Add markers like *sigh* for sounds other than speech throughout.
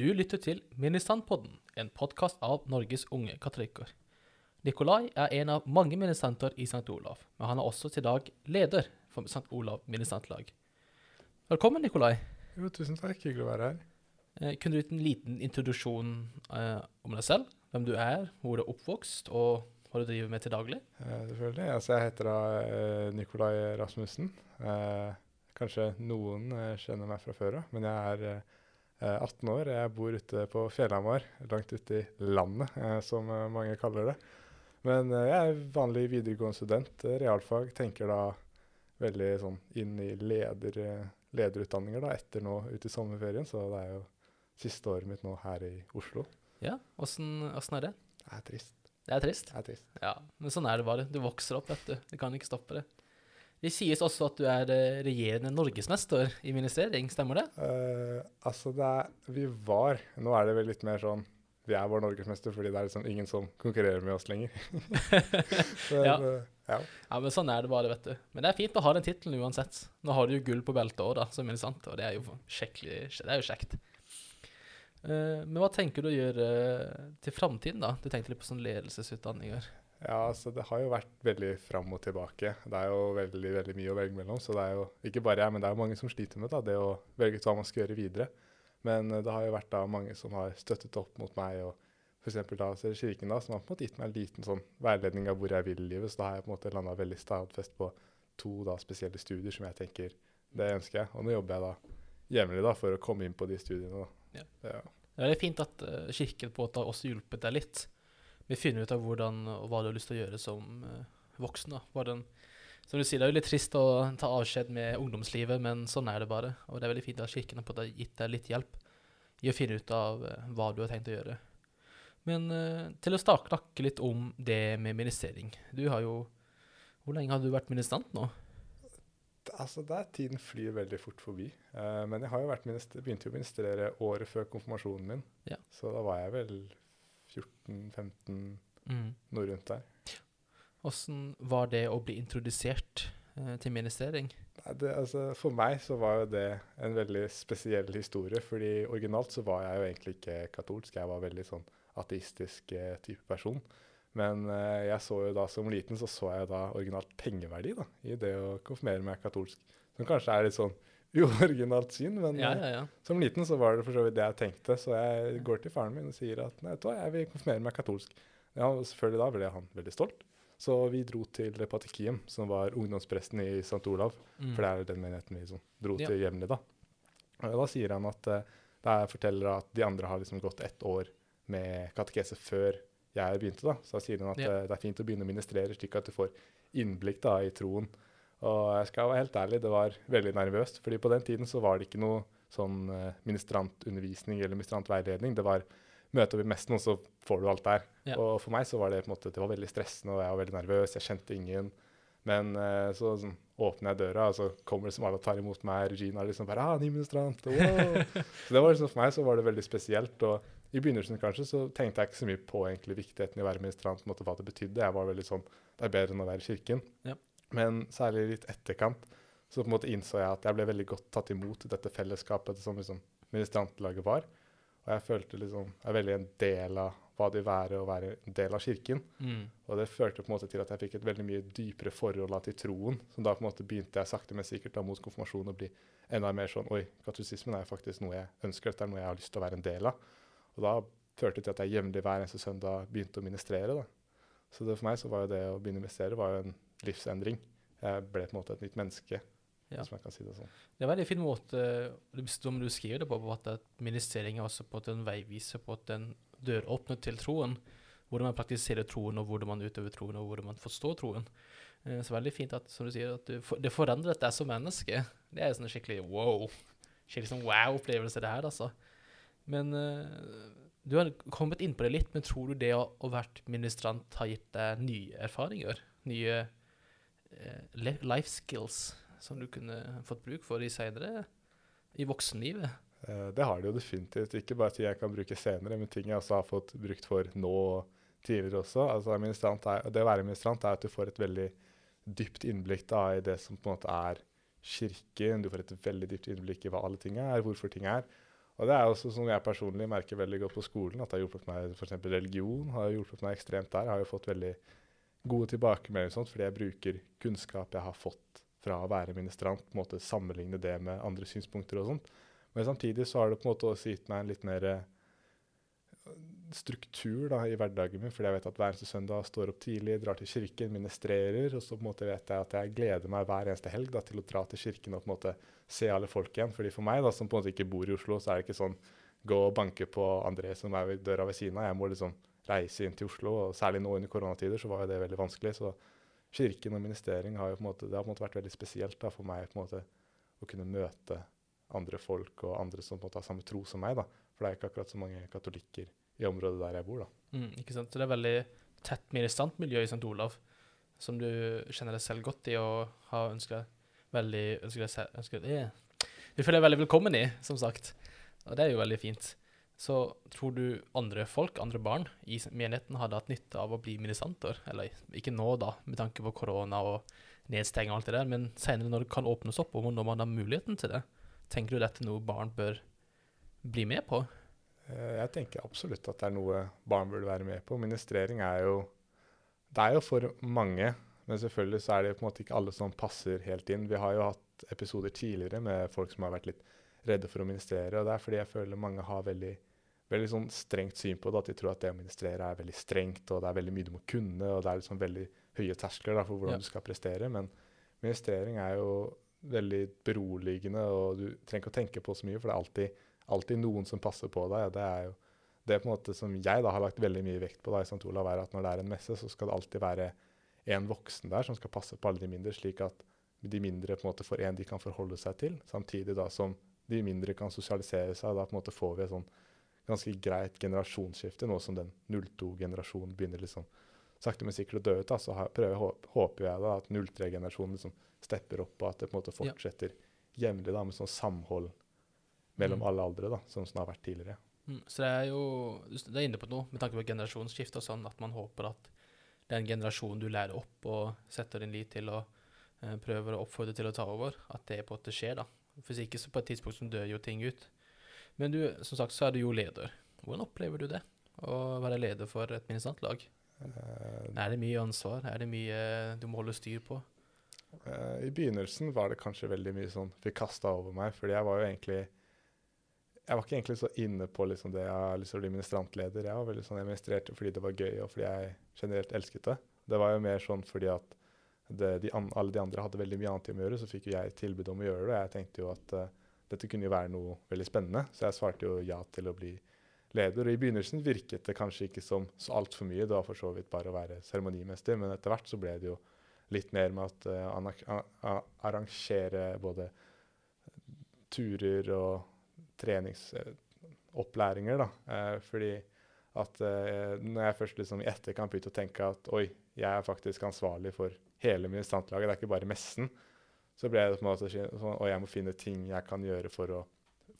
Du lytter til Ministrantpodden, en podkast av Norges unge katolikker. Nikolai er en av mange ministanter i St. Olav, men han er også til dag leder for St. Olav ministantlag. Velkommen, Nikolai. Jo, tusen takk. Hyggelig å være her. Eh, kunne du gitt en liten introduksjon eh, om deg selv? Hvem du er, hvor du er oppvokst, og hva du driver med til daglig? Eh, selvfølgelig. Altså, jeg heter da eh, Nikolai Rasmussen. Eh, kanskje noen eh, kjenner meg fra før av, men jeg er 18 år. Jeg bor ute på Fjellhamar, langt ute i landet, eh, som eh, mange kaller det. Men eh, jeg er vanlig videregående student, eh, realfag. Tenker da veldig sånn inn i leder, eh, lederutdanninger da, etter nå ute i sommerferien, så det er jo siste året mitt nå her i Oslo. Ja, åssen er det? Det er trist. Det er trist. Det er trist. Ja, men sånn er det bare. Du vokser opp, vet du. Du kan ikke stoppe det. Det sies også at du er eh, regjerende norgesmester i ministering, stemmer det? Uh, altså, det er Vi var Nå er det vel litt mer sånn Vi er vår norgesmester fordi det er liksom ingen som konkurrerer med oss lenger. *laughs* Men, Ja. Uh, ja. Ja, men sånn er det bare, vet du. Men det er fint å ha den tittelen uansett. Nå har du jo gull på beltet òg, da, som ministrant, og det er jo skikkelig Det er jo kjekt. Uh, men hva tenker du å gjøre til framtiden, da? Du tenkte litt på sånn ledelsesutdanninger. Ja, altså det har jo vært veldig fram og tilbake. Det er jo veldig veldig mye å velge mellom. Så det er jo ikke bare jeg, men det er jo mange som sliter med da, det å velge ut hva man skal gjøre videre. Men eh, det har jo vært da mange som har støttet opp mot meg, og f.eks. da så er det Kirken, da, som har på en måte gitt meg en liten sånn veiledning av hvor jeg vil i livet. Så da har jeg på en måte landa veldig stadfest på to da spesielle studier som jeg tenker det ønsker jeg. Og nå jobber jeg da jevnlig da for å komme inn på de studiene. da. Ja. Ja. Det er fint at uh, Kirken på en måte har også hjulpet deg litt med finner ut av hvordan og hva du har lyst til å gjøre som eh, voksen. da. Hvordan, som du sier, Det er jo litt trist å ta avskjed med ungdomslivet, men sånn er det bare. Og det er veldig fint at Kirken har fått gitt deg litt hjelp i å finne ut av eh, hva du har tenkt å gjøre. Men eh, til å snakke litt om det med ministrering. Du har jo Hvor lenge har du vært ministrant nå? Altså, der tiden flyr veldig fort forbi. Uh, men jeg har jo vært minister, begynte jo å ministrere året før konfirmasjonen min. Ja. Så da var jeg vel 14-15, Mm. noe rundt der. Åssen var det å bli introdusert eh, til ministrering? Nei, Det, altså, for meg så var jo det en veldig spesiell historie. fordi originalt så var jeg jo egentlig ikke katolsk. Jeg var veldig sånn ateistisk eh, type person. Men eh, jeg så jo da som liten så så jeg da originalt pengeverdi da, i det å konfirmere meg katolsk. Som kanskje er litt sånn uoriginalt syn, men Ja, eh, ja, ja. Som liten så var det for så vidt det jeg tenkte, så jeg går til faren min og sier at nei, vet jeg vil konfirmere meg katolsk. Ja, og selvfølgelig da ble han veldig stolt. Så vi dro til Patikiem, som var ungdomspresten i St. Olav. Mm. For det er den menigheten vi liksom dro til jevnlig, da. Og da sier han at uh, da jeg forteller at de andre har liksom gått ett år med katekese før jeg begynte, da. Så da sier han at eh, det er fint å begynne å ministrere, slik at du får innblikk da i troen. Og jeg skal være helt ærlig, det var veldig nervøst. fordi på den tiden så var det ikke noe sånn eh, ministrantundervisning eller ministrantveiledning. Det var møte opp i messen, og så får du alt der. Ja. Og for meg så var det på en måte, det var veldig stressende, og jeg var veldig nervøs. Jeg kjente ingen. Men eh, så sånn, åpner jeg døra, og så kommer det som alle tar imot meg. Regina liksom bare ah, ny ministrant, wow. *laughs* så det var liksom, For meg så var det veldig spesielt. og i begynnelsen kanskje så tenkte jeg ikke så mye på egentlig viktigheten i å være ministrant, på en måte hva det betydde. Jeg var veldig sånn Det er bedre enn å være i kirken. Ja. Men særlig litt etterkant så på en måte innså jeg at jeg ble veldig godt tatt imot i dette fellesskapet som liksom ministrantlaget var. Og jeg følte liksom jeg er veldig en del av hva det vil være å være en del av kirken. Mm. Og det førte på en måte til at jeg fikk et veldig mye dypere forhold til troen. Så da på en måte begynte jeg sakte, men sikkert da mot konfirmasjon å bli enda mer sånn Oi, katolisismen er faktisk noe jeg ønsker, dette er noe jeg har lyst til å være en del av. Og da førte det til at jeg jevnlig hver eneste søndag begynte å ministrere. da. Så det for meg så var jo det å begynne å investere var jo en livsendring. Jeg ble på en måte et nytt menneske, Ja. hvis man kan si det sånn. Det er en veldig fin måte som du skriver det på, på at ministering er også på en veiviser på at en døråpner til troen. Hvordan man praktiserer troen, og hvordan man utøver troen, og hvordan man forstår troen. Eh, Så veldig fint at, som du sier, at du, for- det forandrer deg som menneske. Det er sånn skikkelig wow. Skikkelig sånn wow-opplevelse, det her, altså. Men eh, du har kommet inn på det litt, men tror du det å å vært ministrant har gitt deg nye erfaringer? Nye eh, life skills som du kunne fått bruk for i senere i voksenlivet? Eh, Det har det jo definitivt. Ikke bare ting jeg kan bruke senere, men ting jeg også har fått brukt for nå og tidligere også. Altså, er, det å være ministrant er at du får et veldig dypt innblikk da, i det som på en måte er kirken. Du får et veldig dypt innblikk i hva alle ting er, hvorfor ting er. Og det er også som jeg personlig merker veldig godt på skolen, at det har hjulpet meg f.eks. religion har hjulpet meg ekstremt der. Jeg har jo fått veldig gode tilbakemeldinger sånt, fordi jeg bruker kunnskap jeg har fått fra å være ministrant, på en måte sammenligne det med andre synspunkter og sånt. Men samtidig så har det på en måte også gitt meg en litt mer struktur da, i hverdagen min, fordi jeg vet at hver eneste søndag står opp tidlig, drar til kirken, ministrerer, og så på en måte vet jeg at jeg gleder meg hver eneste helg da, til å dra til kirken og på en måte se alle folk igjen. Fordi For meg da, som på en måte ikke bor i Oslo, så er det ikke sånn gå og banke på André som er ved døra ved siden av. Jeg må liksom reise inn til Oslo, og særlig nå under koronatider så var jo det veldig vanskelig. Så kirken og ministering har jo på en måte, det har på en måte vært veldig spesielt da, for meg på en måte å kunne møte andre folk og andre som på en måte har samme tro som meg. da. For det er ikke akkurat så mange katolikker i området der jeg bor. da. Mm, ikke sant? Så det er veldig tett ministrantmiljø i St. Olav, som du kjenner deg selv godt i og har ønska veldig ønsker deg selv, ønsker, deg, Du føler deg veldig velkommen i, som sagt. Og det er jo veldig fint. Så tror du andre folk, andre barn i menigheten hadde hatt nytte av å bli ministranter? Eller ikke nå, da, med tanke på korona og nedstenging og alt det der, men senere når det kan åpnes opp, og når man har muligheten til det, tenker du dette noe barn bør bli med på? Eh, jeg tenker absolutt at det er noe barn burde være med på. Ministrering er jo Det er jo for mange, men selvfølgelig så er det på en måte ikke alle som passer helt inn. Vi har jo hatt episoder tidligere med folk som har vært litt redde for å ministrere. og Det er fordi jeg føler mange har veldig, veldig sånn strengt syn på det. At de tror at det å ministrere er veldig strengt, og det er veldig mye du må kunne. Og det er liksom veldig høye terskler da, for hvordan ja. du skal prestere. Men ministrering er jo veldig beroligende, og du trenger ikke å tenke på så mye, for det er alltid alltid noen som passer på deg. og Det er jo det på en måte som jeg da har lagt veldig mye vekt på da i St. Olav, er at når det er en messe, så skal det alltid være en voksen der som skal passe på alle de mindre, slik at de mindre på en måte får en de kan forholde seg til, samtidig da som de mindre kan sosialisere seg. Da på en måte får vi et sånn ganske greit generasjonsskifte, nå som den 02-generasjonen begynner liksom sakte, men sikkert å dø ut. da, Så prøver, håper jeg da at 03-generasjonen liksom stepper opp, og at det på en måte fortsetter ja. jevnlig da, med sånn samhold mellom alle aldre, da, sånn som det har vært tidligere. Mm, så det er jo Det er inne på noe med tanke på generasjonsskifte og sånn, at man håper at den generasjonen du lærer opp og setter din lit til og eh, prøver å oppfordre til å ta over, at det på en måte skjer, da. Hvis ikke, så på et tidspunkt så dør jo ting ut. Men du, som sagt, så er du jo leder. Hvordan opplever du det, å være leder for et ministrantlag? Uh, er det mye ansvar? Er det mye du må holde styr på? Uh, I begynnelsen var det kanskje veldig mye sånn fikk kasta over meg, fordi jeg var jo egentlig jeg var ikke egentlig så inne på liksom det jeg har lyst til å bli ministrantleder. Jeg var veldig sånn, jeg ministrerte fordi det var gøy, og fordi jeg generelt elsket det. Det var jo mer sånn fordi at det, de an, alle de andre hadde veldig mye annet å gjøre, så fikk jo jeg tilbud om å gjøre det. Og jeg tenkte jo at uh, dette kunne jo være noe veldig spennende, så jeg svarte jo ja til å bli leder. Og i begynnelsen virket det kanskje ikke som så altfor mye, det var for så vidt bare å være seremonimester, men etter hvert så ble det jo litt mer med at uh, arrangere både turer og treningsopplæringer. eh, fordi at eh, når jeg først liksom i etterkant begynte å tenke at oi, jeg er faktisk ansvarlig for hele ministrantlaget, det er ikke bare messen, så ble det på en måte sånn og jeg må finne ting jeg kan gjøre for å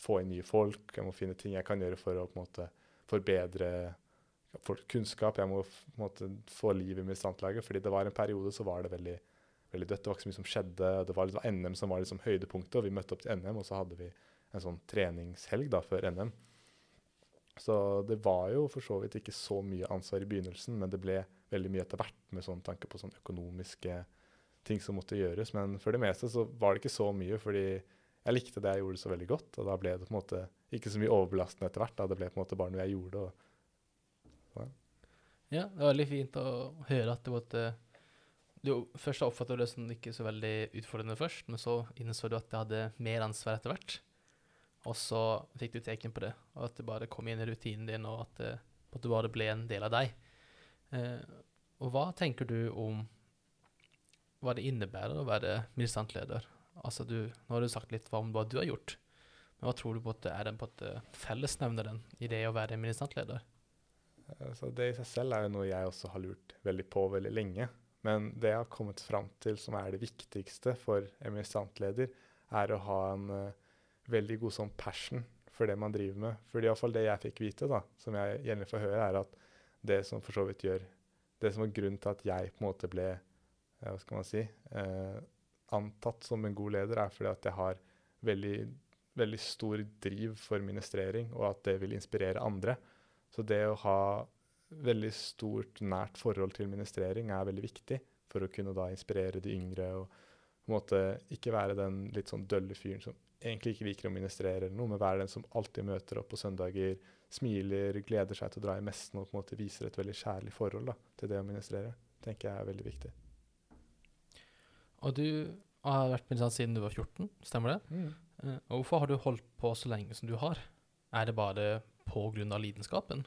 få inn nye folk. Jeg må finne ting jeg kan gjøre for å på en måte forbedre for kunnskap. Jeg må på en måte få liv i ministrantlaget. fordi det var en periode så var det veldig, veldig dødt. Det var ikke så mye som skjedde. Det var liksom NM som var liksom høydepunktet, og vi møtte opp til NM, og så hadde vi en sånn treningshelg da, før NM. Så det var jo for så vidt ikke så mye ansvar i begynnelsen, men det ble veldig mye etter hvert med sånn tanke på sånn økonomiske ting som måtte gjøres. Men for det meste så var det ikke så mye, fordi jeg likte det jeg gjorde så veldig godt. Og da ble det på en måte ikke så mye overbelastende etter hvert. da Det ble på en måte bare noe jeg gjorde. Og, ja. ja, det var veldig fint å høre at du måtte du Først oppfattet du det som ikke så veldig utfordrende først, men så innså du at det hadde mer ansvar etter hvert. Og så fikk du teken på det, og at det bare kom inn i rutinen din, og at det, at det bare ble en del av deg. Eh, og hva tenker du om hva det innebærer å være militantleder? Altså du, nå har du sagt litt om hva du har gjort, men hva tror du på at det er den på fellesnevneren i det å være militantleder? Så det i seg selv er jo noe jeg også har lurt veldig på veldig lenge. Men det jeg har kommet fram til som er det viktigste for en militantleder, er å ha en uh, veldig god sånn passion for det man driver med. For iallfall det jeg fikk vite, da, som jeg gjerne får høre, er at det som for så vidt gjør Det som var grunnen til at jeg på en måte ble hva skal man si, eh, antatt som en god leder, er fordi at jeg har veldig veldig stor driv for ministrering, og at det vil inspirere andre. Så det å ha veldig stort, nært forhold til ministrering er veldig viktig for å kunne da inspirere de yngre og på en måte ikke være den litt sånn dølle fyren som egentlig ikke liker å ministrere eller noe, men være den som alltid møter opp på søndager, smiler, gleder seg til å dra i messen og på en måte viser et veldig kjærlig forhold da, til det å ministrere. tenker jeg er veldig viktig. Og du har vært ministrant siden du var 14, stemmer det? Mm. Eh, Og hvorfor har du holdt på så lenge som du har? Er det bare av lidenskapen?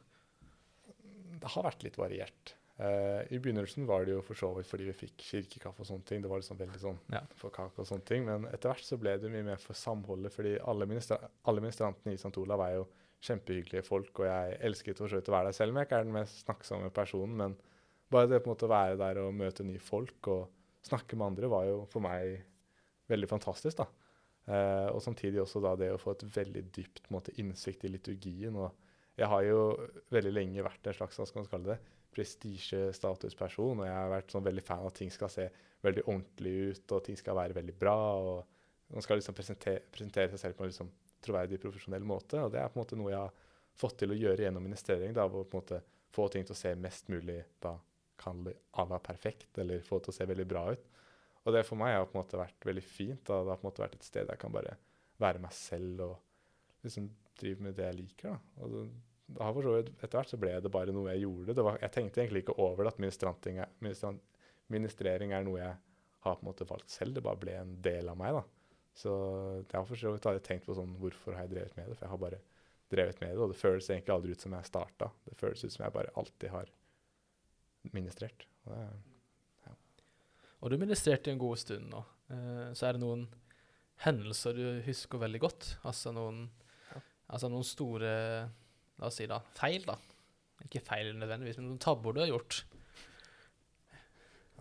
Det har vært litt variert. Eh, I begynnelsen var det jo for så vidt fordi vi fikk kirkekaffe og sånne ting. Det var liksom veldig sånn Ja. for kake og sånne ting. Men etter hvert så ble det mye mer for samholdet, fordi alle, ministra alle ministrantene i St. Olav er jo kjempehyggelige folk, og jeg elsket for så vidt å være der, selv om jeg ikke er den mest snakksomme personen. Men bare det på en måte å være der og møte nye folk og snakke med andre var jo for meg veldig fantastisk, da. Uh, og samtidig også da det å få et veldig dypt måte, innsikt i liturgien. Og jeg har jo veldig lenge vært en slags hva skal man kalle det, prestisjestatusperson, og jeg har vært sånn veldig fan av at ting skal se veldig ordentlig ut, og ting skal være veldig bra. og Man skal liksom presentere, presentere seg selv på en liksom troverdig, profesjonell måte. Og det er på en måte noe jeg har fått til å gjøre gjennom investering. da, hvor på en måte Få ting til å se mest mulig da, kan à la perfekt, eller få det til å se veldig bra ut. Og det for meg har på en måte vært veldig fint. da, Det har på en måte vært et sted jeg kan bare være meg selv og liksom drive med det jeg liker. da. Og det har for så vidt, Etter hvert så ble det bare noe jeg gjorde. Det var, jeg tenkte egentlig ikke over det at ministranting er, ministran, ministrering er noe jeg har på en måte valgt selv. Det bare ble en del av meg. da. Så jeg har for så vidt aldri tenkt på sånn, hvorfor har jeg drevet med det. For jeg har bare drevet med det, og det føles egentlig aldri ut som jeg starta. Det føles ut som jeg bare alltid har ministrert. Og det, ja. Og du ministrerte en god stund nå. Eh, så er det noen hendelser du husker veldig godt? Altså noen, Ja. altså noen store La oss si da feil, da. Ikke feil nødvendigvis, men noen tabber du har gjort.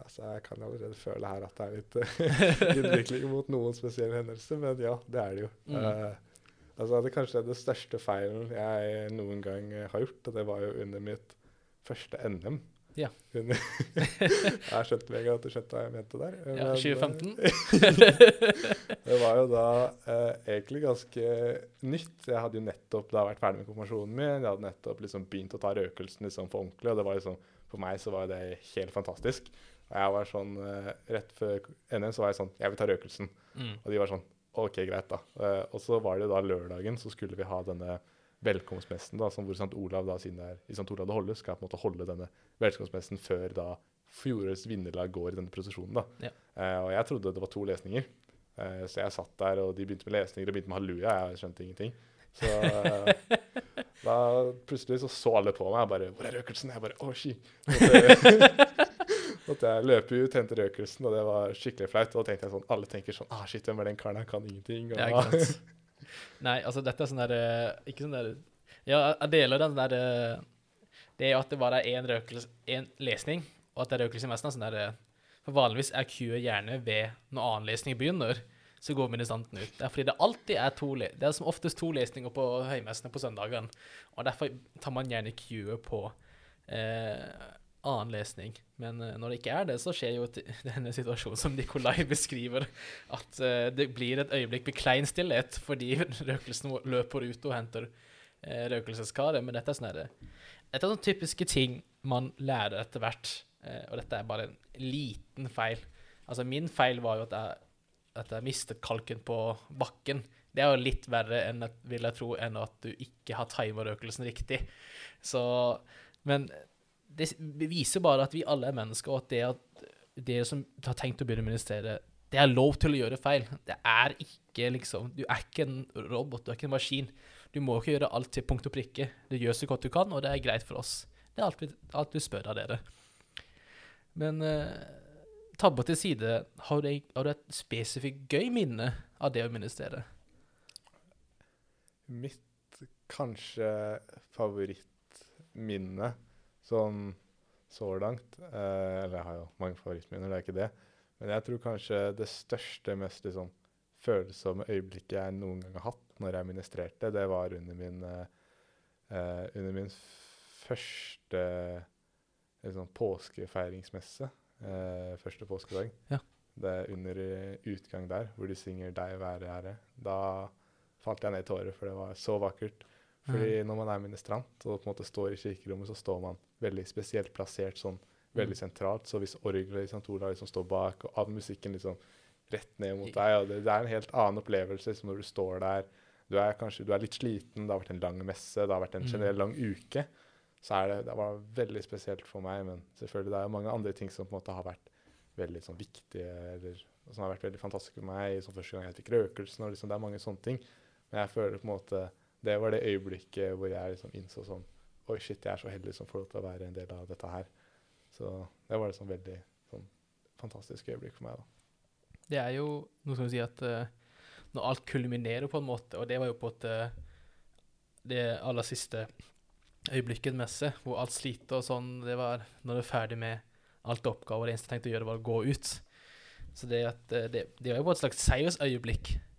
altså, jeg kan allerede føle her at det er litt eh, *laughs* innvikling mot noen spesielle hendelser, men ja, det er det jo. Mm. Uh, altså, det er kanskje det største feilen jeg noen gang har gjort, og det var jo under mitt første NM. Ja. *laughs* Jeg skjønte med en gang at du skjønte hva jeg mente der. Ja, men, eh, 2015. *laughs* Det var jo da eh, egentlig ganske nytt. Jeg hadde jo nettopp da vært ferdig med konfirmasjonen min. Jeg hadde nettopp liksom begynt å ta røkelsen liksom for ordentlig, og det var liksom, for meg så var det helt fantastisk. Og jeg var sånn, eh, Rett før NM så var jeg sånn Jeg vil ta røkelsen. Mm. Og de var sånn OK, greit, da. Eh, og så var det da lørdagen, så skulle vi ha denne velkomstmessen, da, som hvor St. Olav da, siden det er i St. Olav det holdes, skal på en måte holde denne velkomstmessen før da fjorårets vinnerlag går i denne prosesjonen. da. Ja. Eh, og jeg trodde det var to lesninger. Eh, så jeg satt der, og de begynte med lesninger og begynte med halleluja. Jeg skjønte ingenting. Så eh, da plutselig så så alle på meg. og bare 'Hvor er røkelsen?' Jeg bare 'Å, ski'. *laughs* Måtte, jeg løpe ut, hente røkelsen, og det var skikkelig flaut. Og da tenkte jeg sånn Alle tenker sånn 'Ah, shit, hvem er den karen? Han kan ingenting'. Og, Ja. *laughs* Nei, altså dette er sånn der eh, Ikke sånn der Ja, jeg deler den der eh, Det er jo at det bare er én lesning, og at det er røkelse i messen. er Sånn der, eh, for vanligvis er queuet gjerne ved når annen lesning begynner. Så går ministanten ut. Det er fordi det alltid er to Det er som oftest to lesninger på høymessene på søndagen. Og derfor tar man gjerne queuet på eh, annen lesning. Men eh, når det ikke er det, så skjer jo *laughs* denne situasjonen som Nikolai *laughs* beskriver. At eh, det blir et øyeblikk med klein stillhet fordi *laughs* røkelsen løper ut og henter uh, røkelseskaret. Men dette er sånne, et er sånne typiske ting man lærer etter hvert. eh, og dette er bare en liten feil. Altså Min feil var jo at jeg, at jeg mistet kalken på bakken. Det er jo litt verre enn vil jeg tro, enn at du ikke har timet røkelsen riktig. Så Men det viser bare at vi alle er mennesker, og at det at dere som har tenkt å begynne å ministrere, det er lov til å gjøre feil. Det er ikke liksom Du er ikke en robot, du er ikke en maskin. Du må ikke gjøre alt til punkt og prikke. Du gjør så godt du kan, og det er greit for oss. Det er alt vi, alt vi spør av dere. Men eh, tabber til side, har du, har du et spesifikt gøy minne av det å ministrere? Mitt kanskje favorittminne sånn så langt eh, Eller jeg har jo mange favorittminner, det er ikke det. Men jeg tror kanskje det største, mest liksom følsomme øyeblikket jeg noen gang har hatt når jeg ministrerte, det var under min, eh, eh, under min første liksom, påskefeiringsmesse. Eh, første påskedag. Ja. Det er under eh, utgang der, hvor de synger 'Deg være ære'. Da falt jeg ned i tårer, for det var så vakkert. Fordi når man er ministrant og på en måte står i kirkerommet, så står man veldig spesielt plassert sånn veldig Mm. sentralt. Så hvis orgelet i St. Olav liksom står bak, og all musikken liksom rett ned mot deg, og det, det er en helt annen opplevelse liksom, når du står der. Du er kanskje du er litt sliten, det har vært en lang messe, det har vært en Mm. generell lang uke. Så er det, det var veldig spesielt for meg, men selvfølgelig det er jo mange andre ting som på en måte har vært veldig sånn viktige, eller som har vært veldig fantastiske for meg. Som første gang jeg fikk røkelsen, og liksom, det er mange sånne ting. Men jeg føler på en måte Det var det øyeblikket hvor jeg liksom innså sånn Oi, shit, jeg er så heldig som får lov til å være en del av dette her. Så det var et sånn veldig sånn fantastisk øyeblikk for meg, da. Det er jo noe som si at uh, når alt kulminerer på en måte, og det var jo på en måte det aller siste øyeblikket messe, hvor alt sliter og sånn, det var når du er ferdig med alt oppgaver, det eneste jeg tenkte å gjøre var å gå ut. Så det, at, eh, det, det var jo på et slags seiersøyeblikk eh,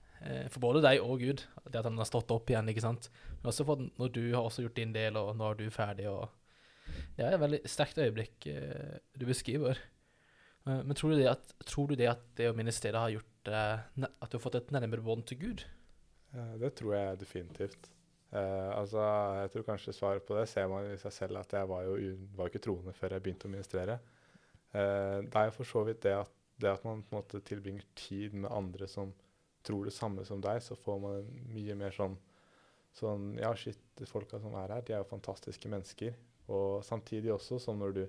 for både deg og Gud, det at han har stått opp igjen, ikke sant? Men også for når du har også gjort din del, og nå er du ferdig, og det er et veldig sterkt øyeblikk eh, du beskriver. Eh, Men tror du, det at, du det at det å ministere har gjort eh, at du har fått et nærmere bånd til Gud? Eh, Det tror jeg definitivt. Eh, altså, jeg tror kanskje svaret på det ser man i seg selv, at jeg var jo, var ikke troende før jeg begynte å ministrere. Eh, det er jo for så vidt det at, det at man på en måte tilbringer tid med andre som tror det samme som deg, så får man mye mer sånn, sånn Ja, shit, folka som er her, de er jo fantastiske mennesker. Og samtidig også, som når du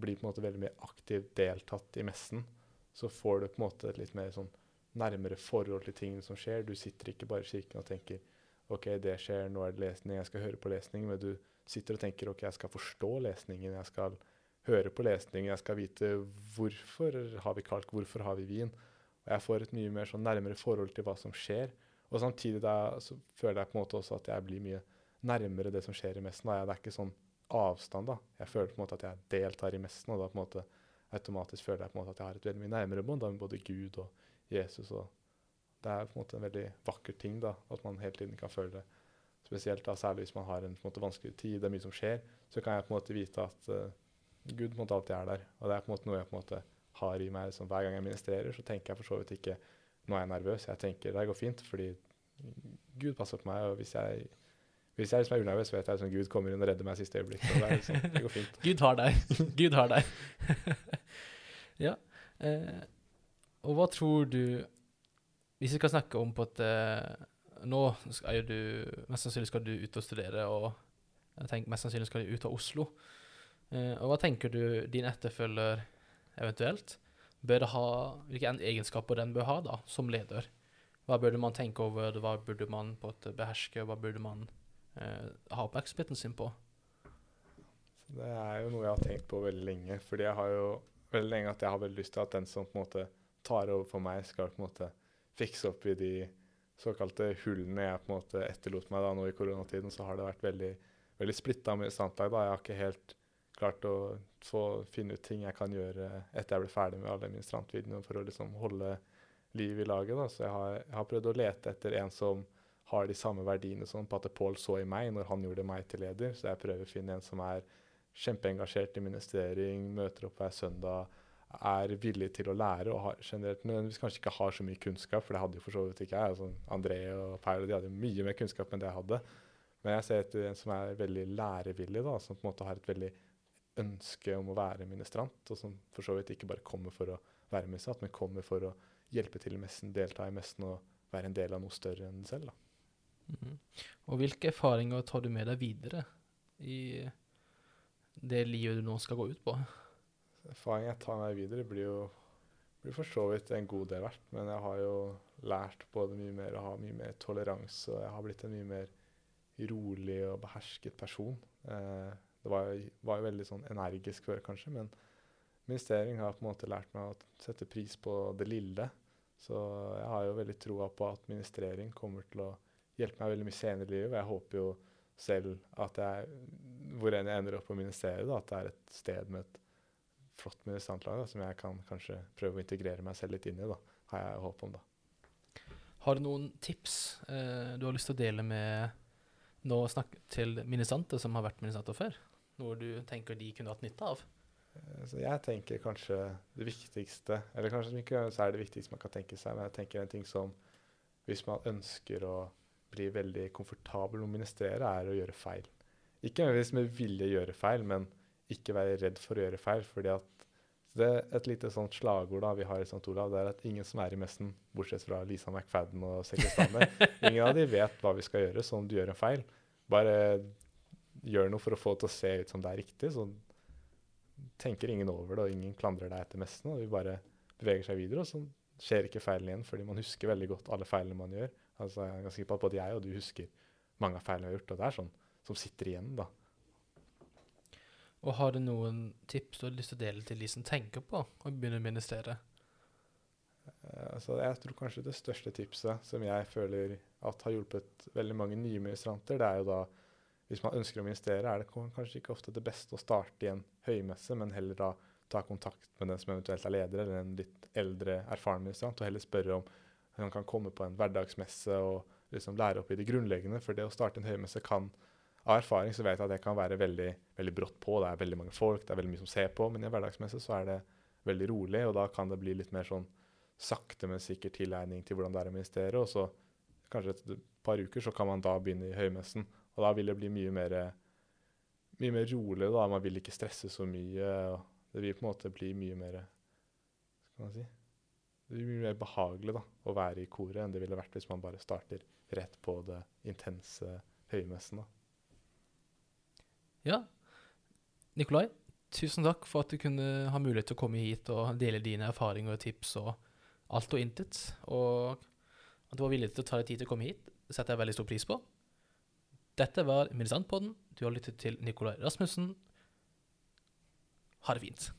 blir på en måte veldig mye aktivt deltatt i messen, så får du på en måte et litt mer sånn nærmere forhold til tingene som skjer. Du sitter ikke bare i kirken og tenker OK, det skjer, nå er det lesning, jeg skal høre på lesning. Men du sitter og tenker OK, jeg skal forstå lesningen, jeg skal høre på lesningen, jeg skal vite hvorfor har vi kalk, hvorfor har vi vin. Og jeg får et mye mer sånn nærmere forhold til hva som skjer. Og samtidig da, så føler jeg på en måte også at jeg blir mye nærmere det som skjer i messen. Da. Det er ikke sånn avstand, da. Jeg føler på en måte at jeg deltar i messen, og da på en måte automatisk føler jeg på en måte at jeg har et veldig mye nærmere bånd med både Gud og Jesus. og Det er på en måte en veldig vakker ting da, at man hele tiden kan føle det. Spesielt da, særlig hvis man har en på en måte vanskelig tid, det er mye som skjer, så kan jeg på en måte vite at uh, Gud på en måte alltid er der. Og det er på en måte noe jeg på en måte har i meg. Liksom, hver gang jeg ministrerer, så tenker jeg for så vidt ikke nå er jeg nervøs. Jeg tenker det går fint, fordi Gud passer på meg. Og hvis jeg, hvis jeg liksom er unervøs, vet jeg at Gud kommer inn og redder meg siste øyeblikk. Det, liksom, det går fint. *laughs* Gud har deg. Gud har deg. *laughs* ja. Eh, og hva tror du Hvis vi skal snakke om på at eh, Nå skal du Mest sannsynlig skal du ut og studere, og jeg tenker mest sannsynlig skal du ut av Oslo. Eh, og hva tenker du din etterfølger eventuelt bør ha Hvilke en- egenskaper den bør ha da, som leder? Hva burde man tenke over, hva burde man på et beherske, hva burde man eh, ha oppmerksomheten sin på? Det er jo noe jeg har tenkt på veldig lenge. Fordi jeg har jo veldig lenge at jeg har veldig lyst til at den som på en måte tar over for meg, skal på en måte fikse opp i de såkalte hullene jeg på en måte etterlot meg da nå i koronatiden. Så har det vært veldig, veldig splitta med standlag. da. Jeg har ikke helt klart å få finne ut ting jeg kan gjøre etter jeg ble ferdig med alle ministrantvideoene for å liksom holde liv i laget. da. Så jeg har, jeg har prøvd å lete etter en som har de samme verdiene som Pate Pål så i meg når han gjorde meg til leder. Så jeg prøver å finne en som er kjempeengasjert i ministrering, møter opp hver søndag, er villig til å lære og har generelt nødvendigvis kanskje ikke har så mye kunnskap, for det hadde jo for så vidt ikke jeg. Altså, André og Paul de hadde mye mer kunnskap enn det jeg hadde. Men jeg ser etter en som er veldig lærevillig, da, som på en måte har et veldig ønske om å være ministrant, og som for så vidt ikke bare kommer for å være ministrant, men kommer for å hjelpe til i messen, delta i messen og være en del av noe større enn selv. Mhm. Og hvilke erfaringer tar du med deg videre i det livet du nå skal gå ut på? Erfaringen jeg tar med meg videre, blir jo blir for så vidt en god del verdt. Men jeg har jo lært både mye mer og har mye mer toleranse. Og jeg har blitt en mye mer rolig og behersket person. Eh, det var, var jo veldig sånn energisk før, kanskje, men ministering har på en måte lært meg å sette pris på det lille. Så jeg har jo veldig troa på at ministrering kommer til å hjelpe meg veldig mye senere i livet. Jeg håper jo selv at jeg, hvor enn jeg ender opp å ministrere, da, at det er et sted med et flott ministrantlag som jeg kan kanskje prøve å integrere meg selv litt inn i. da, har jeg håp om. da. Har du noen tips eh, du har lyst til å dele med nå snakk til ministranter som har vært ministranter før? Noe du tenker de kunne hatt nytte av? Eh, Så jeg tenker kanskje det viktigste Eller kanskje ikke så er det viktigste man kan tenke seg, men jeg tenker en ting som hvis man ønsker å bli veldig komfortabel med å ministrere, er å gjøre feil. Ikke nødvendigvis med vilje gjøre feil, men ikke være redd for å gjøre feil. fordi at det er Et lite sånt slagord da vi har i St. Olav, det er at ingen som er i messen, bortsett fra Lisa McFadden og sekretærene, *laughs* ingen av de vet hva vi skal gjøre, så om du gjør en feil, bare gjør noe for å få det til å se ut som det er riktig. Så tenker ingen over det, og ingen klandrer deg etter messen. Og vi bare beveger seg videre, og så skjer ikke feilene igjen, fordi man husker veldig godt alle feilene man gjør. Altså, jeg er ganske sikker på at både jeg og du husker mange av feilene vi har gjort, og det er sånn som sitter igjen, da. Og har du noen tips du har lyst til å dele til de som tenker på å begynne å ministrere? Uh, altså, jeg tror kanskje det største tipset som jeg føler at har hjulpet veldig mange nye ministranter, det er jo da hvis man ønsker å investere, er det kanskje ikke ofte det beste å starte i en høymesse, men heller da ta kontakt med den som eventuelt er leder, eller en litt eldre, erfaren ministrant, og heller spørre om han kan komme på en hverdagsmesse og liksom lære opp i det grunnleggende. For det å starte en høymesse kan Av erfaring så vet jeg at det kan være veldig, veldig brått på. Det er veldig mange folk, det er veldig mye som ser på. Men i en hverdagsmesse så er det veldig rolig, og da kan det bli litt mer sånn sakte, men sikker tilegning til hvordan det er å ministrere. Og så kanskje et par uker så kan man da begynne i høymessen. Og da vil det bli mye mer, mye mer rolig. da, Man vil ikke stresse så mye. og Det vil på en måte bli mye mer skal man si, Det blir mye mer behagelig da, å være i koret enn det ville vært hvis man bare starter rett på det intense høymessen. da. Ja. Nikolai, tusen takk for at du kunne ha mulighet til å komme hit og dele dine erfaringer og tips og alt og intet. Og at du var villig til å ta deg tid til å komme hit, setter jeg veldig stor pris på. Dette var Militantpodden. Du har lyttet til Nikolai Rasmussen. Ha det fint.